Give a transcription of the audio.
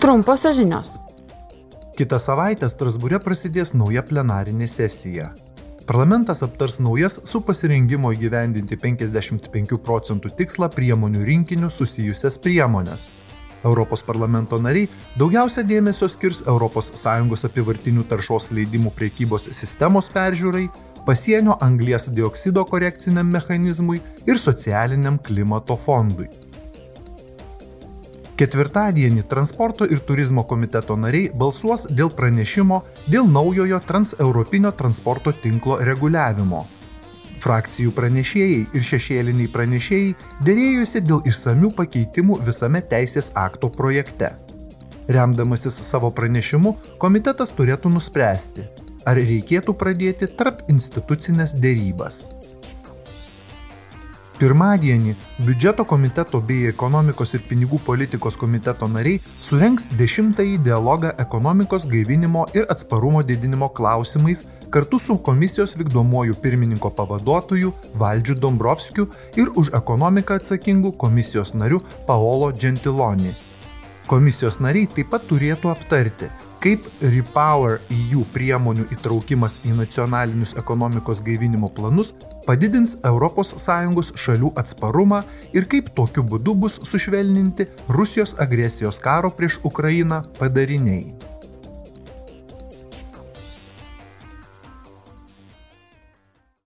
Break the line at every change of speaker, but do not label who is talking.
Trumposios žinios.
Kitą savaitę Strasbūre prasidės nauja plenarinė sesija. Parlamentas aptars naujas su pasirengimo įgyvendinti 55 procentų tikslą priemonių rinkinių susijusias priemonės. Europos parlamento nariai daugiausia dėmesio skirs ES apivartinių taršos leidimų priekybos sistemos peržiūrai, pasienio anglies dioksido korekciniam mechanizmui ir socialiniam klimato fondui. Ketvirtadienį transporto ir turizmo komiteto nariai balsuos dėl pranešimo dėl naujojo transeuropinio transporto tinklo reguliavimo. Frakcijų pranešėjai ir šešėliniai pranešėjai dėrėjosi dėl išsamių pakeitimų visame teisės akto projekte. Remdamasis savo pranešimu, komitetas turėtų nuspręsti, ar reikėtų pradėti tarp institucinės dėrybas. Pirmadienį biudžeto komiteto bei ekonomikos ir pinigų politikos komiteto nariai surenks dešimtąjį dialogą ekonomikos gaivinimo ir atsparumo didinimo klausimais kartu su komisijos vykdomuoju pirmininko pavaduotoju Valdžiu Dombrovskiu ir už ekonomiką atsakingu komisijos nariu Paolo Gentiloni. Komisijos nariai taip pat turėtų aptarti, kaip Repower EU priemonių įtraukimas į nacionalinius ekonomikos gaivinimo planus padidins ES šalių atsparumą ir kaip tokiu būdu bus sušvelninti Rusijos agresijos karo prieš Ukrainą padariniai.